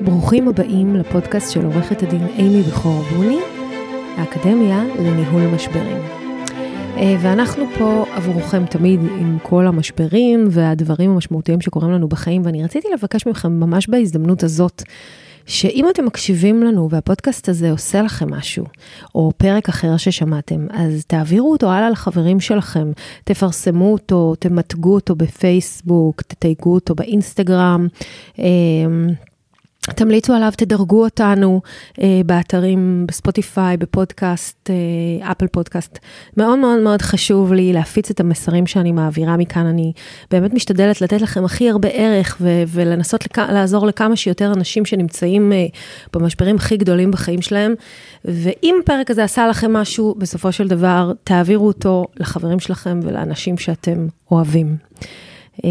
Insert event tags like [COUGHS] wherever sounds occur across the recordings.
ברוכים הבאים לפודקאסט של עורכת הדין אימי בכור בוני, האקדמיה לניהול משברים. אה, ואנחנו פה עבורכם תמיד עם כל המשברים והדברים המשמעותיים שקורים לנו בחיים, ואני רציתי לבקש מכם ממש בהזדמנות הזאת, שאם אתם מקשיבים לנו והפודקאסט הזה עושה לכם משהו, או פרק אחר ששמעתם, אז תעבירו אותו הלאה לחברים שלכם, תפרסמו אותו, תמתגו אותו בפייסבוק, תתייגו אותו באינסטגרם. אה, תמליצו עליו, תדרגו אותנו אה, באתרים, בספוטיפיי, בפודקאסט, אה, אפל פודקאסט. מאוד מאוד מאוד חשוב לי להפיץ את המסרים שאני מעבירה מכאן. אני באמת משתדלת לתת לכם הכי הרבה ערך ו- ולנסות לק- לעזור לכמה שיותר אנשים שנמצאים אה, במשברים הכי גדולים בחיים שלהם. ואם הפרק הזה עשה לכם משהו, בסופו של דבר, תעבירו אותו לחברים שלכם ולאנשים שאתם אוהבים. אה,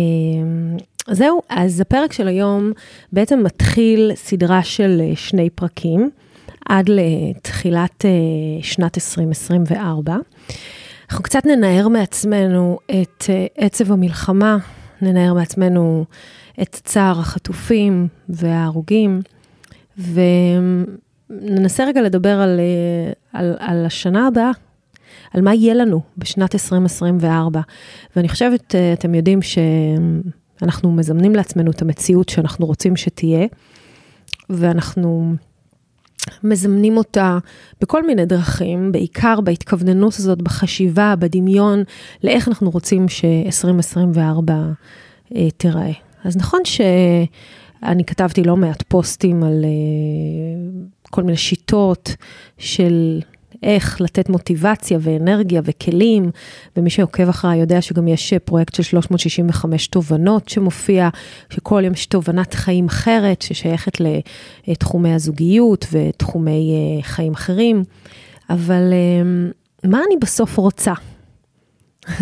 זהו, אז הפרק של היום בעצם מתחיל סדרה של אה, שני פרקים עד לתחילת אה, שנת 2024. אנחנו קצת ננער מעצמנו את אה, עצב המלחמה, ננער מעצמנו את צער החטופים וההרוגים, וננסה רגע לדבר על, על, על השנה הבאה, על מה יהיה לנו בשנת 2024. ואני חושבת, אתם יודעים ש... אנחנו מזמנים לעצמנו את המציאות שאנחנו רוצים שתהיה, ואנחנו מזמנים אותה בכל מיני דרכים, בעיקר בהתכווננות הזאת, בחשיבה, בדמיון, לאיך אנחנו רוצים ש-2024 אה, תיראה. אז נכון שאני כתבתי לא מעט פוסטים על אה, כל מיני שיטות של איך לתת מוטיבציה ואנרגיה וכלים, ומי שעוקב אחריי יודע שגם יש פרויקט של 365 תובנות שמופיע, שכל יום יש תובנת חיים אחרת ששייכת לתחומי הזוגיות ותחומי אה, חיים אחרים, אבל אה, מה אני בסוף רוצה? [LAUGHS]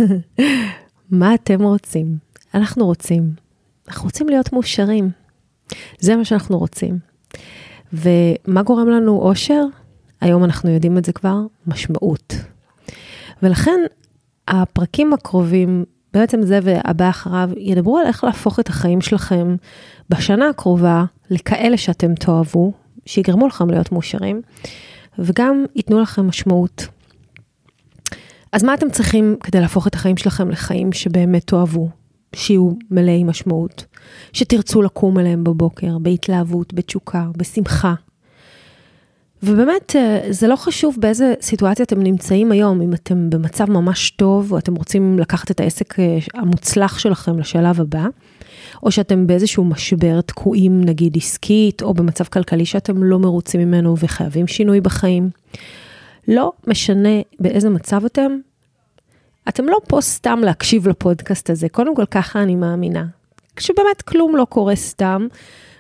מה אתם רוצים? אנחנו רוצים. אנחנו רוצים להיות מאושרים. זה מה שאנחנו רוצים. ומה גורם לנו אושר? היום אנחנו יודעים את זה כבר, משמעות. ולכן הפרקים הקרובים, בעצם זה והבא אחריו, ידברו על איך להפוך את החיים שלכם בשנה הקרובה לכאלה שאתם תאהבו, שיגרמו לכם להיות מאושרים, וגם ייתנו לכם משמעות. אז מה אתם צריכים כדי להפוך את החיים שלכם לחיים שבאמת תאהבו, שיהיו מלאי משמעות, שתרצו לקום עליהם בבוקר, בהתלהבות, בתשוקה, בשמחה, ובאמת, אה, זה לא חשוב באיזה סיטואציה אתם נמצאים היום, אם אתם במצב ממש טוב, או אתם רוצים לקחת את העסק אה, המוצלח שלכם לשלב הבא, או שאתם באיזשהו משבר תקועים, נגיד עסקית, או במצב כלכלי שאתם לא מרוצים ממנו וחייבים שינוי בחיים. לא משנה באיזה מצב אתם, אתם לא פה סתם להקשיב לפודקאסט הזה, קודם כל ככה אני מאמינה. כשבאמת כלום לא קורה סתם,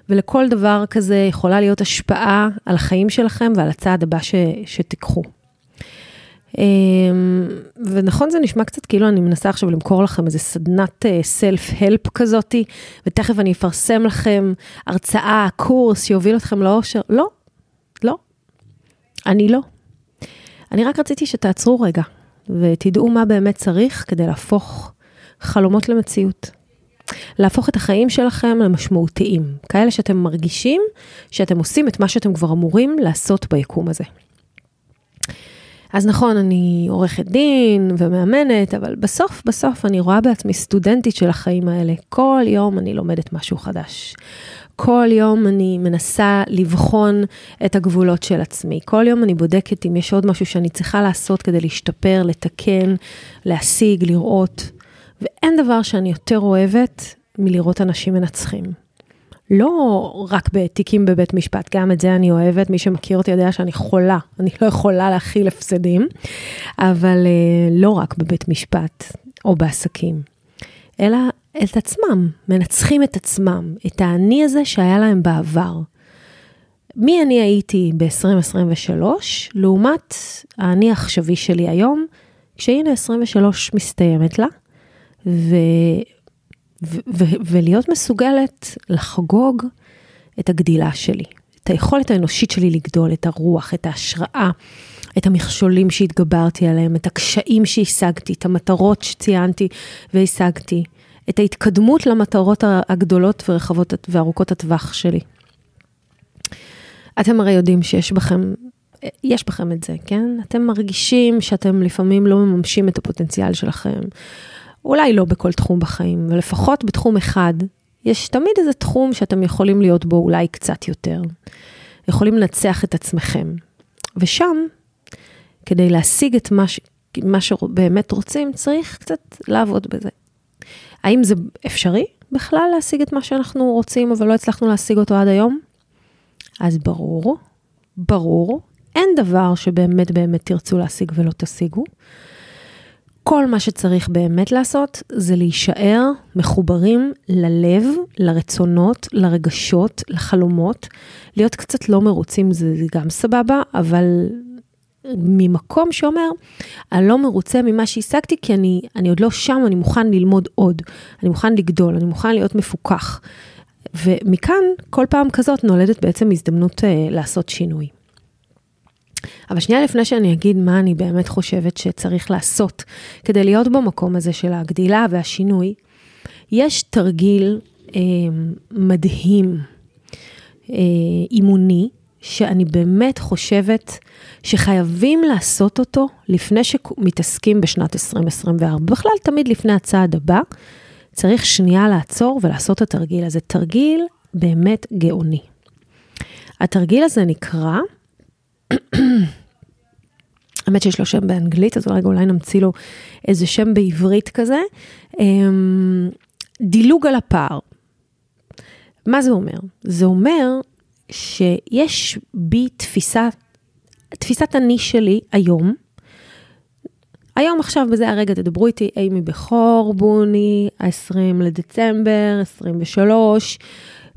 ולכל דבר כזה יכולה להיות השפעה על החיים שלכם ועל הצעד הבא ש, שתיקחו. אמ, ונכון, זה נשמע קצת כאילו אני מנסה עכשיו למכור לכם איזה סדנת סלף-הלפ אה, כזאתי, ותכף אני אפרסם לכם הרצאה, קורס שיוביל אתכם לאושר. לא, לא, אני לא. אני רק רציתי שתעצרו רגע, ותדעו מה באמת צריך כדי להפוך חלומות למציאות. להפוך את החיים שלכם למשמעותיים, כאלה שאתם מרגישים שאתם עושים את מה שאתם כבר אמורים לעשות ביקום הזה. אז נכון, אני עורכת דין ומאמנת, אבל בסוף, בסוף אני רואה בעצמי סטודנטית של החיים האלה. כל יום אני לומדת משהו חדש. כל יום אני מנסה לבחון את הגבולות של עצמי. כל יום אני בודקת אם יש עוד משהו שאני צריכה לעשות כדי להשתפר, לתקן, להשיג, לראות. ואין דבר שאני יותר אוהבת מלראות אנשים מנצחים. לא רק בתיקים בבית משפט, גם את זה אני אוהבת, מי שמכיר אותי יודע שאני חולה, אני לא יכולה להכיל הפסדים, אבל uh, לא רק בבית משפט או בעסקים, אלא את עצמם, מנצחים את עצמם, את האני הזה שהיה להם בעבר. מי אני הייתי ב-2023, לעומת האני העכשווי שלי היום, כשהנה 23 מסתיימת לה, ו, ו, ו, ולהיות מסוגלת לחגוג את הגדילה שלי, את היכולת האנושית שלי לגדול, את הרוח, את ההשראה, את המכשולים שהתגברתי עליהם, את הקשיים שהשגתי, את המטרות שציינתי והשגתי, את ההתקדמות למטרות הגדולות ורחבות וארוכות הטווח שלי. אתם הרי יודעים שיש בכם, יש בכם את זה, כן? אתם מרגישים שאתם לפעמים לא מממשים את הפוטנציאל שלכם. אולי לא בכל תחום בחיים, ולפחות בתחום אחד, יש תמיד איזה תחום שאתם יכולים להיות בו אולי קצת יותר. יכולים לנצח את עצמכם. ושם, כדי להשיג את מה, ש... מה שבאמת רוצים, צריך קצת לעבוד בזה. האם זה אפשרי בכלל להשיג את מה שאנחנו רוצים, אבל לא הצלחנו להשיג אותו עד היום? אז ברור, ברור, אין דבר שבאמת באמת תרצו להשיג ולא תשיגו. כל מה שצריך באמת לעשות זה להישאר מחוברים ללב, לרצונות, לרגשות, לחלומות. להיות קצת לא מרוצים זה גם סבבה, אבל ממקום שאומר, אני לא מרוצה ממה שהשגתי, כי אני, אני עוד לא שם, אני מוכן ללמוד עוד, אני מוכן לגדול, אני מוכן להיות מפוקח. ומכאן, כל פעם כזאת נולדת בעצם הזדמנות uh, לעשות שינוי. אבל שנייה לפני שאני אגיד מה אני באמת חושבת שצריך לעשות כדי להיות במקום הזה של הגדילה והשינוי, יש תרגיל אה, מדהים, אה, אימוני, שאני באמת חושבת שחייבים לעשות אותו לפני שמתעסקים בשנת 2024. בכלל, תמיד לפני הצעד הבא, צריך שנייה לעצור ולעשות את התרגיל הזה. תרגיל באמת גאוני. התרגיל הזה נקרא, [COUGHS] האמת שיש לו שם באנגלית, אז רגע אולי נמציא לו איזה שם בעברית כזה. אמ, דילוג על הפער. מה זה אומר? זה אומר שיש בי תפיסה, תפיסת אני שלי היום, היום עכשיו בזה הרגע תדברו איתי, אימי בכור, בוני, ה-20 לדצמבר, 23,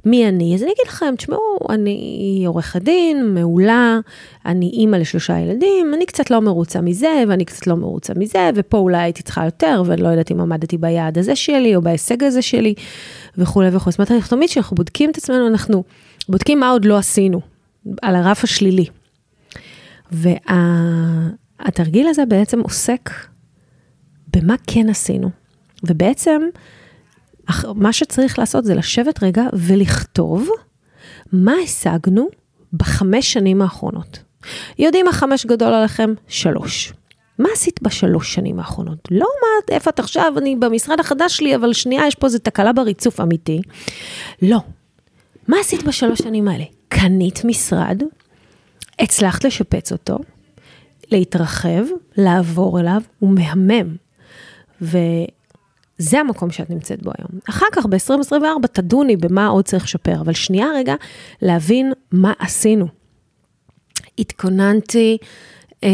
מי אני? אז אני אגיד לכם, תשמעו, אני עורכת דין, מעולה, אני אימא לשלושה ילדים, אני קצת לא מרוצה מזה, ואני קצת לא מרוצה מזה, ופה אולי הייתי צריכה יותר, ואני לא יודעת אם עמדתי ביעד הזה שלי, או בהישג הזה שלי, וכולי וכולי. זאת אומרת, תמיד כשאנחנו בודקים את עצמנו, אנחנו בודקים מה עוד לא עשינו, על הרף השלילי. והתרגיל וה, הזה בעצם עוסק במה כן עשינו. ובעצם, מה שצריך לעשות זה לשבת רגע ולכתוב מה השגנו בחמש שנים האחרונות. יודעים מה חמש גדול עליכם? שלוש. מה עשית בשלוש שנים האחרונות? לא מה, איפה את עכשיו, אני במשרד החדש שלי, אבל שנייה, יש פה איזה תקלה בריצוף אמיתי. לא. מה עשית בשלוש שנים האלה? קנית משרד, הצלחת לשפץ אותו, להתרחב, לעבור אליו, הוא מהמם. ו... זה המקום שאת נמצאת בו היום. אחר כך, ב-2024, תדוני במה עוד צריך לשפר, אבל שנייה רגע, להבין מה עשינו. התכוננתי אה,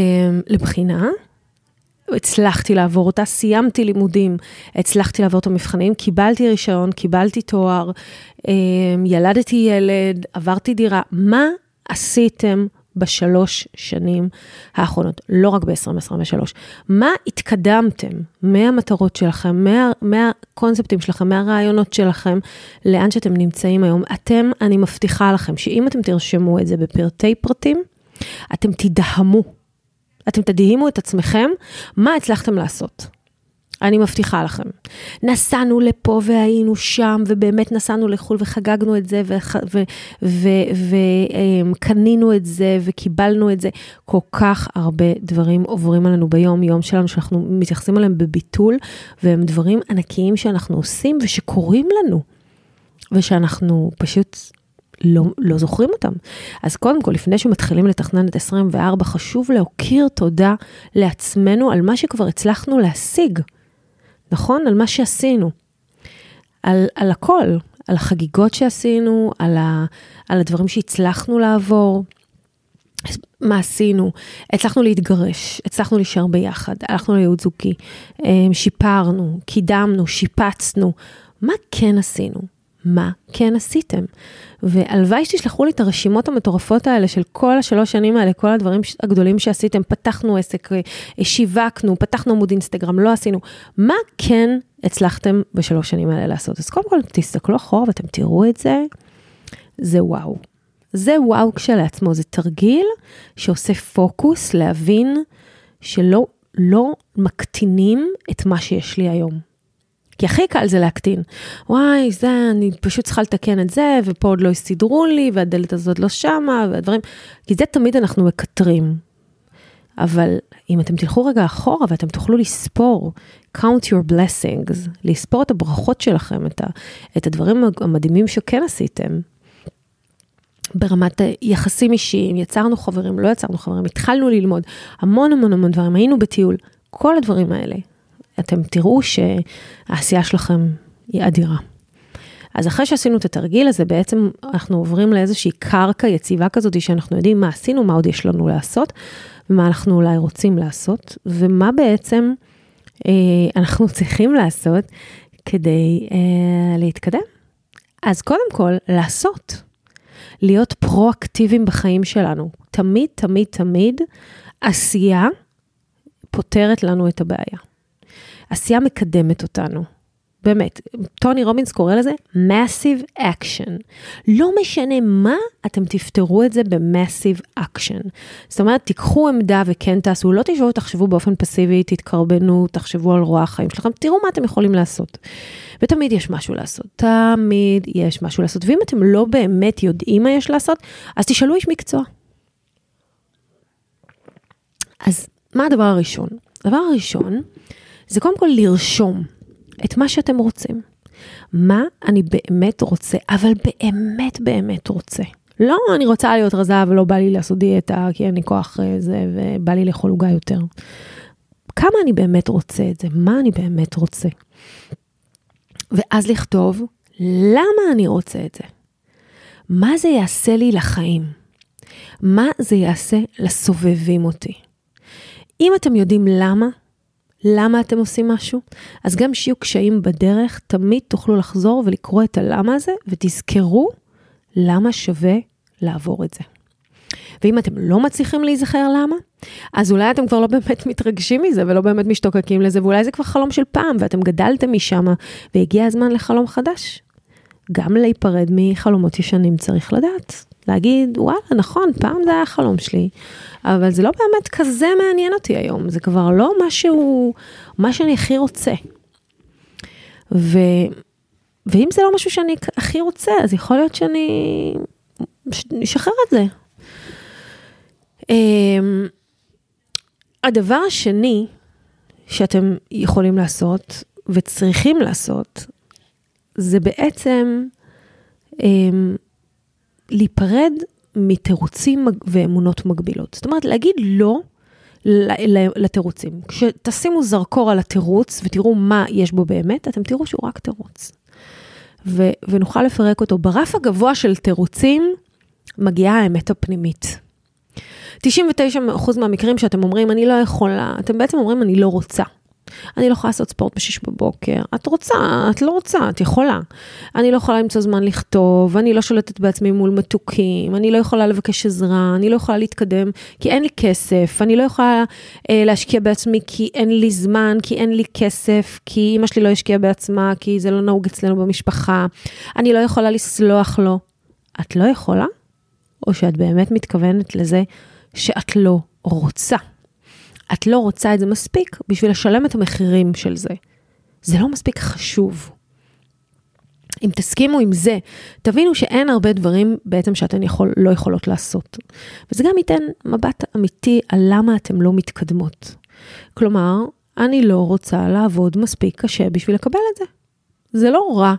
לבחינה, הצלחתי לעבור אותה, סיימתי לימודים, הצלחתי לעבור את המבחנים, קיבלתי רישיון, קיבלתי תואר, אה, ילדתי ילד, עברתי דירה. מה עשיתם בשלוש שנים האחרונות, לא רק ב-2023. מה התקדמתם מהמטרות שלכם, מה, מהקונספטים שלכם, מהרעיונות שלכם, לאן שאתם נמצאים היום? אתם, אני מבטיחה לכם שאם אתם תרשמו את זה בפרטי פרטים, אתם תדהמו. אתם תדהימו את עצמכם, מה הצלחתם לעשות. אני מבטיחה לכם. נסענו לפה והיינו שם, ובאמת נסענו לחו"ל וחגגנו את זה, וקנינו את זה, וקיבלנו את זה. כל כך הרבה דברים עוברים עלינו ביום-יום שלנו, שאנחנו מתייחסים אליהם בביטול, והם דברים ענקיים שאנחנו עושים ושקורים לנו, ושאנחנו פשוט לא, לא זוכרים אותם. אז קודם כל, לפני שמתחילים לתכנן את 24, חשוב להוקיר תודה לעצמנו על מה שכבר הצלחנו להשיג. נכון? על מה שעשינו. על, על הכל, על החגיגות שעשינו, על, ה, על הדברים שהצלחנו לעבור. מה עשינו? הצלחנו להתגרש, הצלחנו להישאר ביחד, הלכנו לייעוד זוגי, אמ, שיפרנו, קידמנו, שיפצנו. מה כן עשינו? מה כן עשיתם. והלוואי שתשלחו לי את הרשימות המטורפות האלה של כל השלוש שנים האלה, כל הדברים הגדולים שעשיתם, פתחנו עסק, שיווקנו, פתחנו עמוד אינסטגרם, לא עשינו. מה כן הצלחתם בשלוש שנים האלה לעשות? אז קודם כל, תסתכלו אחורה ואתם תראו את זה, זה וואו. זה וואו כשלעצמו, זה תרגיל שעושה פוקוס להבין שלא לא מקטינים את מה שיש לי היום. כי הכי קל זה להקטין. וואי, זה, אני פשוט צריכה לתקן את זה, ופה עוד לא הסתדרו לי, והדלת הזאת לא שמה, והדברים, כי זה תמיד אנחנו מקטרים. אבל אם אתם תלכו רגע אחורה ואתם תוכלו לספור, count your blessings, לספור את הברכות שלכם, את, ה, את הדברים המדהימים שכן עשיתם, ברמת יחסים אישיים, יצרנו חברים, לא יצרנו חברים, התחלנו ללמוד המון המון המון דברים, היינו בטיול, כל הדברים האלה, אתם תראו שהעשייה שלכם היא אדירה. אז אחרי שעשינו את התרגיל הזה, בעצם אנחנו עוברים לאיזושהי קרקע יציבה כזאת, שאנחנו יודעים מה עשינו, מה עוד יש לנו לעשות, ומה אנחנו אולי רוצים לעשות, ומה בעצם אה, אנחנו צריכים לעשות כדי אה, להתקדם. אז קודם כל, לעשות. להיות פרואקטיביים בחיים שלנו. תמיד, תמיד, תמיד עשייה פותרת לנו את הבעיה. עשייה מקדמת אותנו. באמת, טוני רובינס קורא לזה massive action. לא משנה מה, אתם תפתרו את זה ב-massive action. זאת אומרת, תיקחו עמדה וכן תעשו, לא תשבו ותחשבו באופן פסיבי, תתקרבנו, תחשבו על רוע החיים שלכם, תראו מה אתם יכולים לעשות. ותמיד יש משהו לעשות, תמיד יש משהו לעשות. ואם אתם לא באמת יודעים מה יש לעשות, אז תשאלו איש מקצוע. אז מה הדבר הראשון? הדבר הראשון, זה קודם כל לרשום את מה שאתם רוצים. מה אני באמת רוצה, אבל באמת באמת רוצה. לא, אני רוצה להיות רזה ולא בא לי לעשות דיאטה, כי אין לי כוח אה, זה, ובא לי לאכול עוגה יותר. כמה אני באמת רוצה את זה? מה אני באמת רוצה? ואז לכתוב, למה אני רוצה את זה? מה זה יעשה לי לחיים? מה זה יעשה לסובבים אותי? אם אתם יודעים למה, למה אתם עושים משהו, אז גם שיהיו קשיים בדרך, תמיד תוכלו לחזור ולקרוא את הלמה הזה, ותזכרו למה שווה לעבור את זה. ואם אתם לא מצליחים להיזכר למה, אז אולי אתם כבר לא באמת [LAUGHS] מתרגשים מזה ולא באמת משתוקקים לזה, ואולי זה כבר חלום של פעם, ואתם גדלתם משם, והגיע הזמן לחלום חדש. גם להיפרד מחלומות ישנים צריך לדעת. להגיד, וואלה, נכון, פעם זה היה החלום שלי, אבל זה לא באמת כזה מעניין אותי היום, זה כבר לא משהו, מה שאני הכי רוצה. ו, ואם זה לא משהו שאני הכי רוצה, אז יכול להיות שאני אשחרר את זה. Um, הדבר השני שאתם יכולים לעשות וצריכים לעשות, זה בעצם um, להיפרד מתירוצים ואמונות מגבילות. זאת אומרת, להגיד לא לתירוצים. כשתשימו זרקור על התירוץ ותראו מה יש בו באמת, אתם תראו שהוא רק תירוץ. ו- ונוכל לפרק אותו. ברף הגבוה של תירוצים מגיעה האמת הפנימית. 99% מהמקרים שאתם אומרים, אני לא יכולה, אתם בעצם אומרים, אני לא רוצה. אני לא יכולה לעשות ספורט ב-6 בבוקר. את רוצה, את לא רוצה, את יכולה. אני לא יכולה למצוא זמן לכתוב, אני לא שולטת בעצמי מול מתוקים, אני לא יכולה לבקש עזרה, אני לא יכולה להתקדם כי אין לי כסף, אני לא יכולה אה, להשקיע בעצמי כי אין לי זמן, כי אין לי כסף, כי אימא שלי לא השקיעה בעצמה, כי זה לא נהוג אצלנו במשפחה, אני לא יכולה לסלוח לו. את לא יכולה? או שאת באמת מתכוונת לזה שאת לא רוצה? את לא רוצה את זה מספיק בשביל לשלם את המחירים של זה. זה לא מספיק חשוב. אם תסכימו עם זה, תבינו שאין הרבה דברים בעצם שאתן יכול, לא יכולות לעשות. וזה גם ייתן מבט אמיתי על למה אתן לא מתקדמות. כלומר, אני לא רוצה לעבוד מספיק קשה בשביל לקבל את זה. זה לא רע,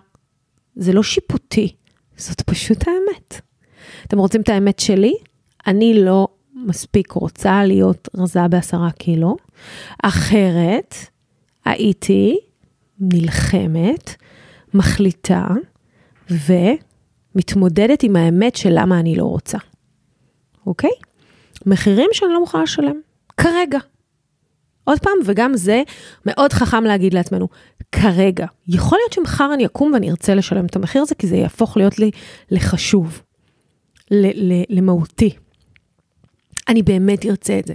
זה לא שיפוטי, זאת פשוט האמת. אתם רוצים את האמת שלי? אני לא מספיק רוצה להיות רזה בעשרה קילו, אחרת הייתי נלחמת, מחליטה ומתמודדת עם האמת של למה אני לא רוצה, אוקיי? מחירים שאני לא מוכנה לשלם, כרגע, עוד פעם, וגם זה מאוד חכם להגיד לעצמנו, כרגע, יכול להיות שמחר אני אקום ואני ארצה לשלם את המחיר הזה, כי זה יהפוך להיות לי לחשוב, למהותי. אני באמת ארצה את זה.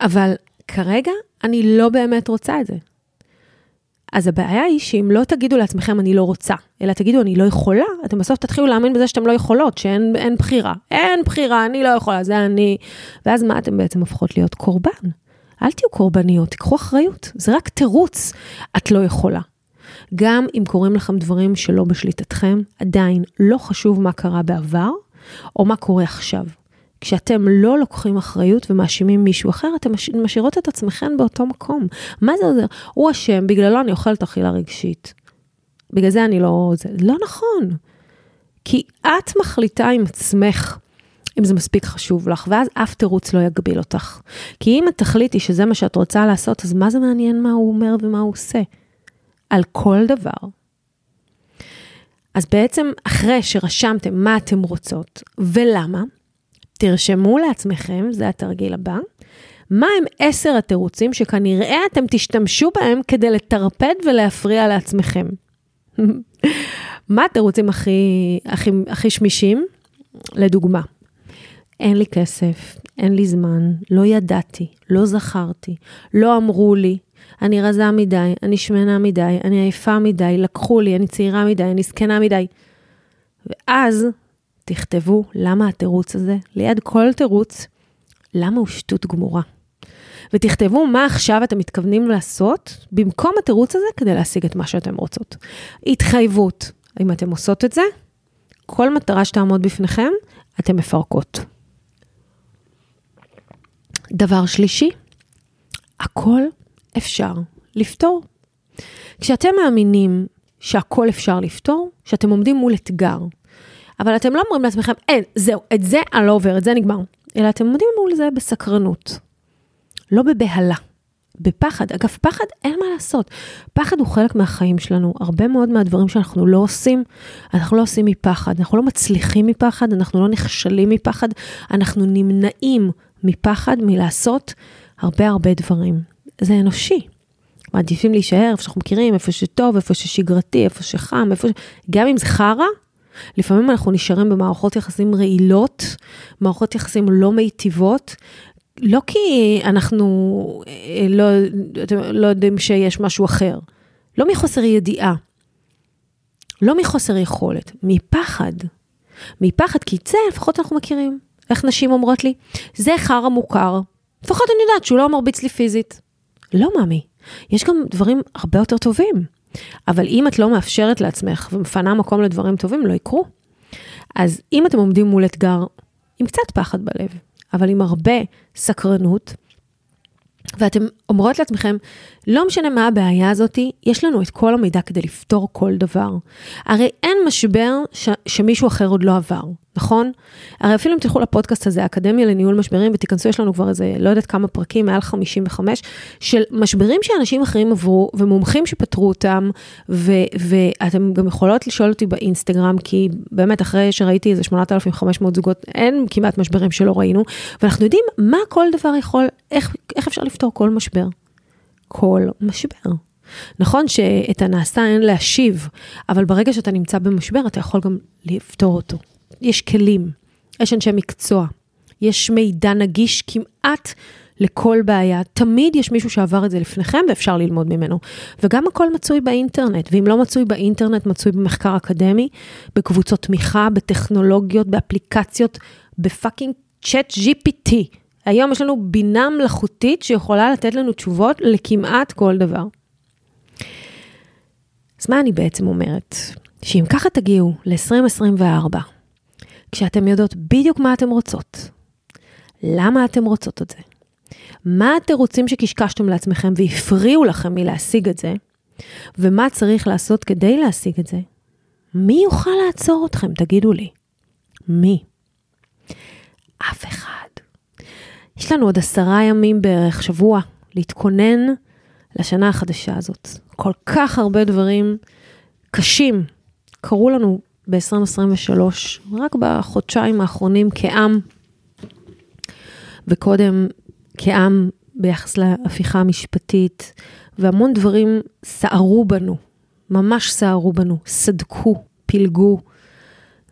אבל כרגע אני לא באמת רוצה את זה. אז הבעיה היא שאם לא תגידו לעצמכם אני לא רוצה, אלא תגידו אני לא יכולה, אתם בסוף תתחילו להאמין בזה שאתם לא יכולות, שאין אין בחירה. אין בחירה, אני לא יכולה, זה אני. ואז מה אתם בעצם הופכות להיות קורבן? אל תהיו קורבניות, תיקחו אחריות, זה רק תירוץ, את לא יכולה. גם אם קורים לכם דברים שלא בשליטתכם, עדיין לא חשוב מה קרה בעבר, או מה קורה עכשיו. כשאתם לא לוקחים אחריות ומאשימים מישהו אחר, אתם משאירות את עצמכם באותו מקום. מה זה עוזר? הוא אשם, בגללו אני אוכלת אכילה רגשית. בגלל זה אני לא... זה לא נכון. כי את מחליטה עם עצמך אם זה מספיק חשוב לך, ואז אף תירוץ לא יגביל אותך. כי אם את תחליטי שזה מה שאת רוצה לעשות, אז מה זה מעניין מה הוא אומר ומה הוא עושה? על כל דבר. אז בעצם אחרי שרשמתם מה אתם רוצות ולמה, תרשמו לעצמכם, זה התרגיל הבא, מה הם עשר התירוצים שכנראה אתם תשתמשו בהם כדי לטרפד ולהפריע לעצמכם. [LAUGHS] מה התירוצים הכי, הכי, הכי שמישים? לדוגמה, אין לי כסף, אין לי זמן, לא ידעתי, לא זכרתי, לא אמרו לי, אני רזה מדי, אני שמנה מדי, אני עייפה מדי, לקחו לי, אני צעירה מדי, אני זקנה מדי. ואז תכתבו למה התירוץ הזה, ליד כל תירוץ, למה הוא שטות גמורה. ותכתבו מה עכשיו אתם מתכוונים לעשות במקום התירוץ הזה כדי להשיג את מה שאתם רוצות. התחייבות, אם אתם עושות את זה, כל מטרה שתעמוד בפניכם, אתם מפרקות. דבר שלישי, הכל אפשר לפתור. כשאתם מאמינים שהכל אפשר לפתור, שאתם עומדים מול אתגר, אבל אתם לא אומרים לעצמכם, אין, זהו, את זה אני לא עובר, את זה נגמר. אלא אתם עומדים מול זה בסקרנות, לא בבהלה, בפחד. אגב, פחד, אין מה לעשות. פחד הוא חלק מהחיים שלנו. הרבה מאוד מהדברים שאנחנו לא עושים, אנחנו לא עושים מפחד. אנחנו לא מצליחים מפחד, אנחנו לא נכשלים מפחד, אנחנו נמנעים מפחד מלעשות הרבה הרבה דברים. זה אנושי. מעדיפים להישאר איפה שאנחנו מכירים, איפה שטוב, איפה ששגרתי, איפה שחם, איפה ש... גם אם זה חרא, לפעמים אנחנו נשארים במערכות יחסים רעילות, מערכות יחסים לא מיטיבות, לא כי אנחנו אה, לא, לא יודעים שיש משהו אחר, לא מחוסר ידיעה, לא מחוסר יכולת, מפחד. מפחד, כי את זה לפחות אנחנו מכירים. איך נשים אומרות לי? זה חרא מוכר. לפחות אני יודעת שהוא לא מרביץ לי פיזית. לא, מאמי, יש גם דברים הרבה יותר טובים. אבל אם את לא מאפשרת לעצמך ומפנה מקום לדברים טובים, לא יקרו. אז אם אתם עומדים מול אתגר עם קצת פחד בלב, אבל עם הרבה סקרנות, ואתם אומרות לעצמכם, לא משנה מה הבעיה הזאתי, יש לנו את כל המידע כדי לפתור כל דבר. הרי אין משבר ש- שמישהו אחר עוד לא עבר. נכון? הרי אפילו אם תלכו לפודקאסט הזה, אקדמיה לניהול משברים, ותיכנסו, יש לנו כבר איזה, לא יודעת כמה פרקים, מעל 55, של משברים שאנשים אחרים עברו, ומומחים שפתרו אותם, ו- ואתם גם יכולות לשאול אותי באינסטגרם, כי באמת, אחרי שראיתי איזה 8,500 זוגות, אין כמעט משברים שלא ראינו, ואנחנו יודעים מה כל דבר יכול, איך, איך אפשר לפתור כל משבר. כל משבר. נכון שאת הנעשה אין להשיב, אבל ברגע שאתה נמצא במשבר, אתה יכול גם לפתור אותו. יש כלים, יש אנשי מקצוע, יש מידע נגיש כמעט לכל בעיה. תמיד יש מישהו שעבר את זה לפניכם ואפשר ללמוד ממנו. וגם הכל מצוי באינטרנט, ואם לא מצוי באינטרנט, מצוי במחקר אקדמי, בקבוצות תמיכה, בטכנולוגיות, באפליקציות, בפאקינג צ'אט GPT. היום יש לנו בינה מלאכותית שיכולה לתת לנו תשובות לכמעט כל דבר. אז מה אני בעצם אומרת? שאם ככה תגיעו ל-2024, כשאתם יודעות בדיוק מה אתם רוצות, למה אתם רוצות את זה, מה התירוצים שקשקשתם לעצמכם והפריעו לכם מלהשיג את זה, ומה צריך לעשות כדי להשיג את זה, מי יוכל לעצור אתכם, תגידו לי? מי? אף אחד. יש לנו עוד עשרה ימים בערך, שבוע, להתכונן לשנה החדשה הזאת. כל כך הרבה דברים קשים קרו לנו ב-2023, רק בחודשיים האחרונים כעם, וקודם כעם ביחס להפיכה המשפטית, והמון דברים סערו בנו, ממש סערו בנו, סדקו, פילגו.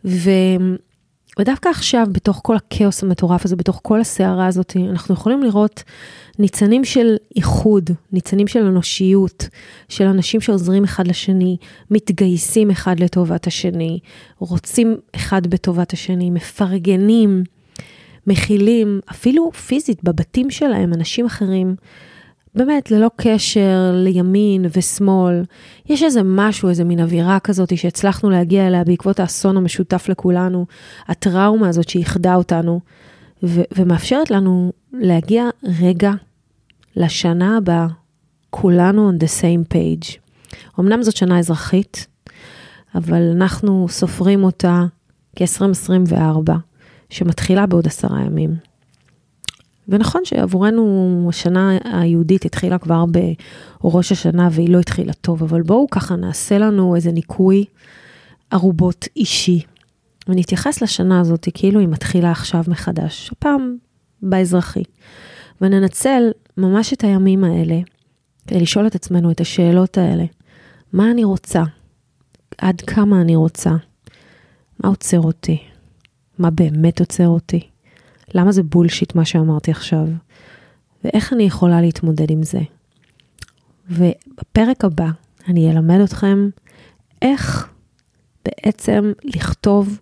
ו... ודווקא עכשיו, בתוך כל הכאוס המטורף הזה, בתוך כל הסערה הזאת, אנחנו יכולים לראות ניצנים של איחוד, ניצנים של אנושיות, של אנשים שעוזרים אחד לשני, מתגייסים אחד לטובת השני, רוצים אחד בטובת השני, מפרגנים, מכילים, אפילו פיזית, בבתים שלהם, אנשים אחרים. באמת, ללא קשר לימין ושמאל, יש איזה משהו, איזה מין אווירה כזאת שהצלחנו להגיע אליה בעקבות האסון המשותף לכולנו, הטראומה הזאת שאיחדה אותנו, ו- ומאפשרת לנו להגיע רגע לשנה הבאה, כולנו on the same page. אמנם זאת שנה אזרחית, אבל אנחנו סופרים אותה כ-2024, שמתחילה בעוד עשרה ימים. ונכון שעבורנו השנה היהודית התחילה כבר בראש השנה והיא לא התחילה טוב, אבל בואו ככה נעשה לנו איזה ניקוי ערובות אישי, ונתייחס לשנה הזאת כאילו היא מתחילה עכשיו מחדש, הפעם באזרחי, וננצל ממש את הימים האלה כדי לשאול את עצמנו את השאלות האלה. מה אני רוצה? עד כמה אני רוצה? מה עוצר אותי? מה באמת עוצר אותי? למה זה bullshit מה שאמרתי עכשיו, ואיך אני יכולה להתמודד עם זה. ובפרק הבא אני אלמד אתכם איך בעצם לכתוב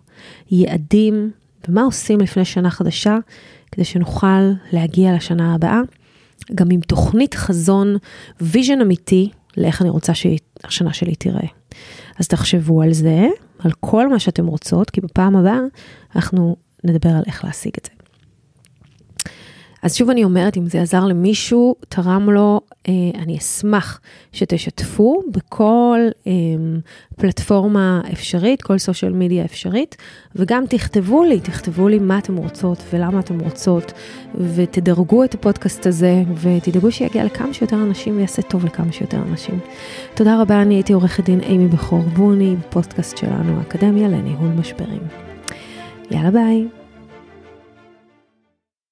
יעדים ומה עושים לפני שנה חדשה, כדי שנוכל להגיע לשנה הבאה, גם עם תוכנית חזון, vision אמיתי, לאיך אני רוצה שהשנה שלי תיראה. אז תחשבו על זה, על כל מה שאתם רוצות, כי בפעם הבאה אנחנו נדבר על איך להשיג את זה. אז שוב אני אומרת, אם זה עזר למישהו, תרם לו, אה, אני אשמח שתשתפו בכל אה, פלטפורמה אפשרית, כל סושיאל מדיה אפשרית, וגם תכתבו לי, תכתבו לי מה אתם רוצות ולמה אתם רוצות, ותדרגו את הפודקאסט הזה, ותדאגו שיגיע לכמה שיותר אנשים ויעשה טוב לכמה שיותר אנשים. תודה רבה, אני הייתי עורכת דין אימי בכור בוני, בפודקאסט שלנו, האקדמיה לניהול משברים. יאללה ביי.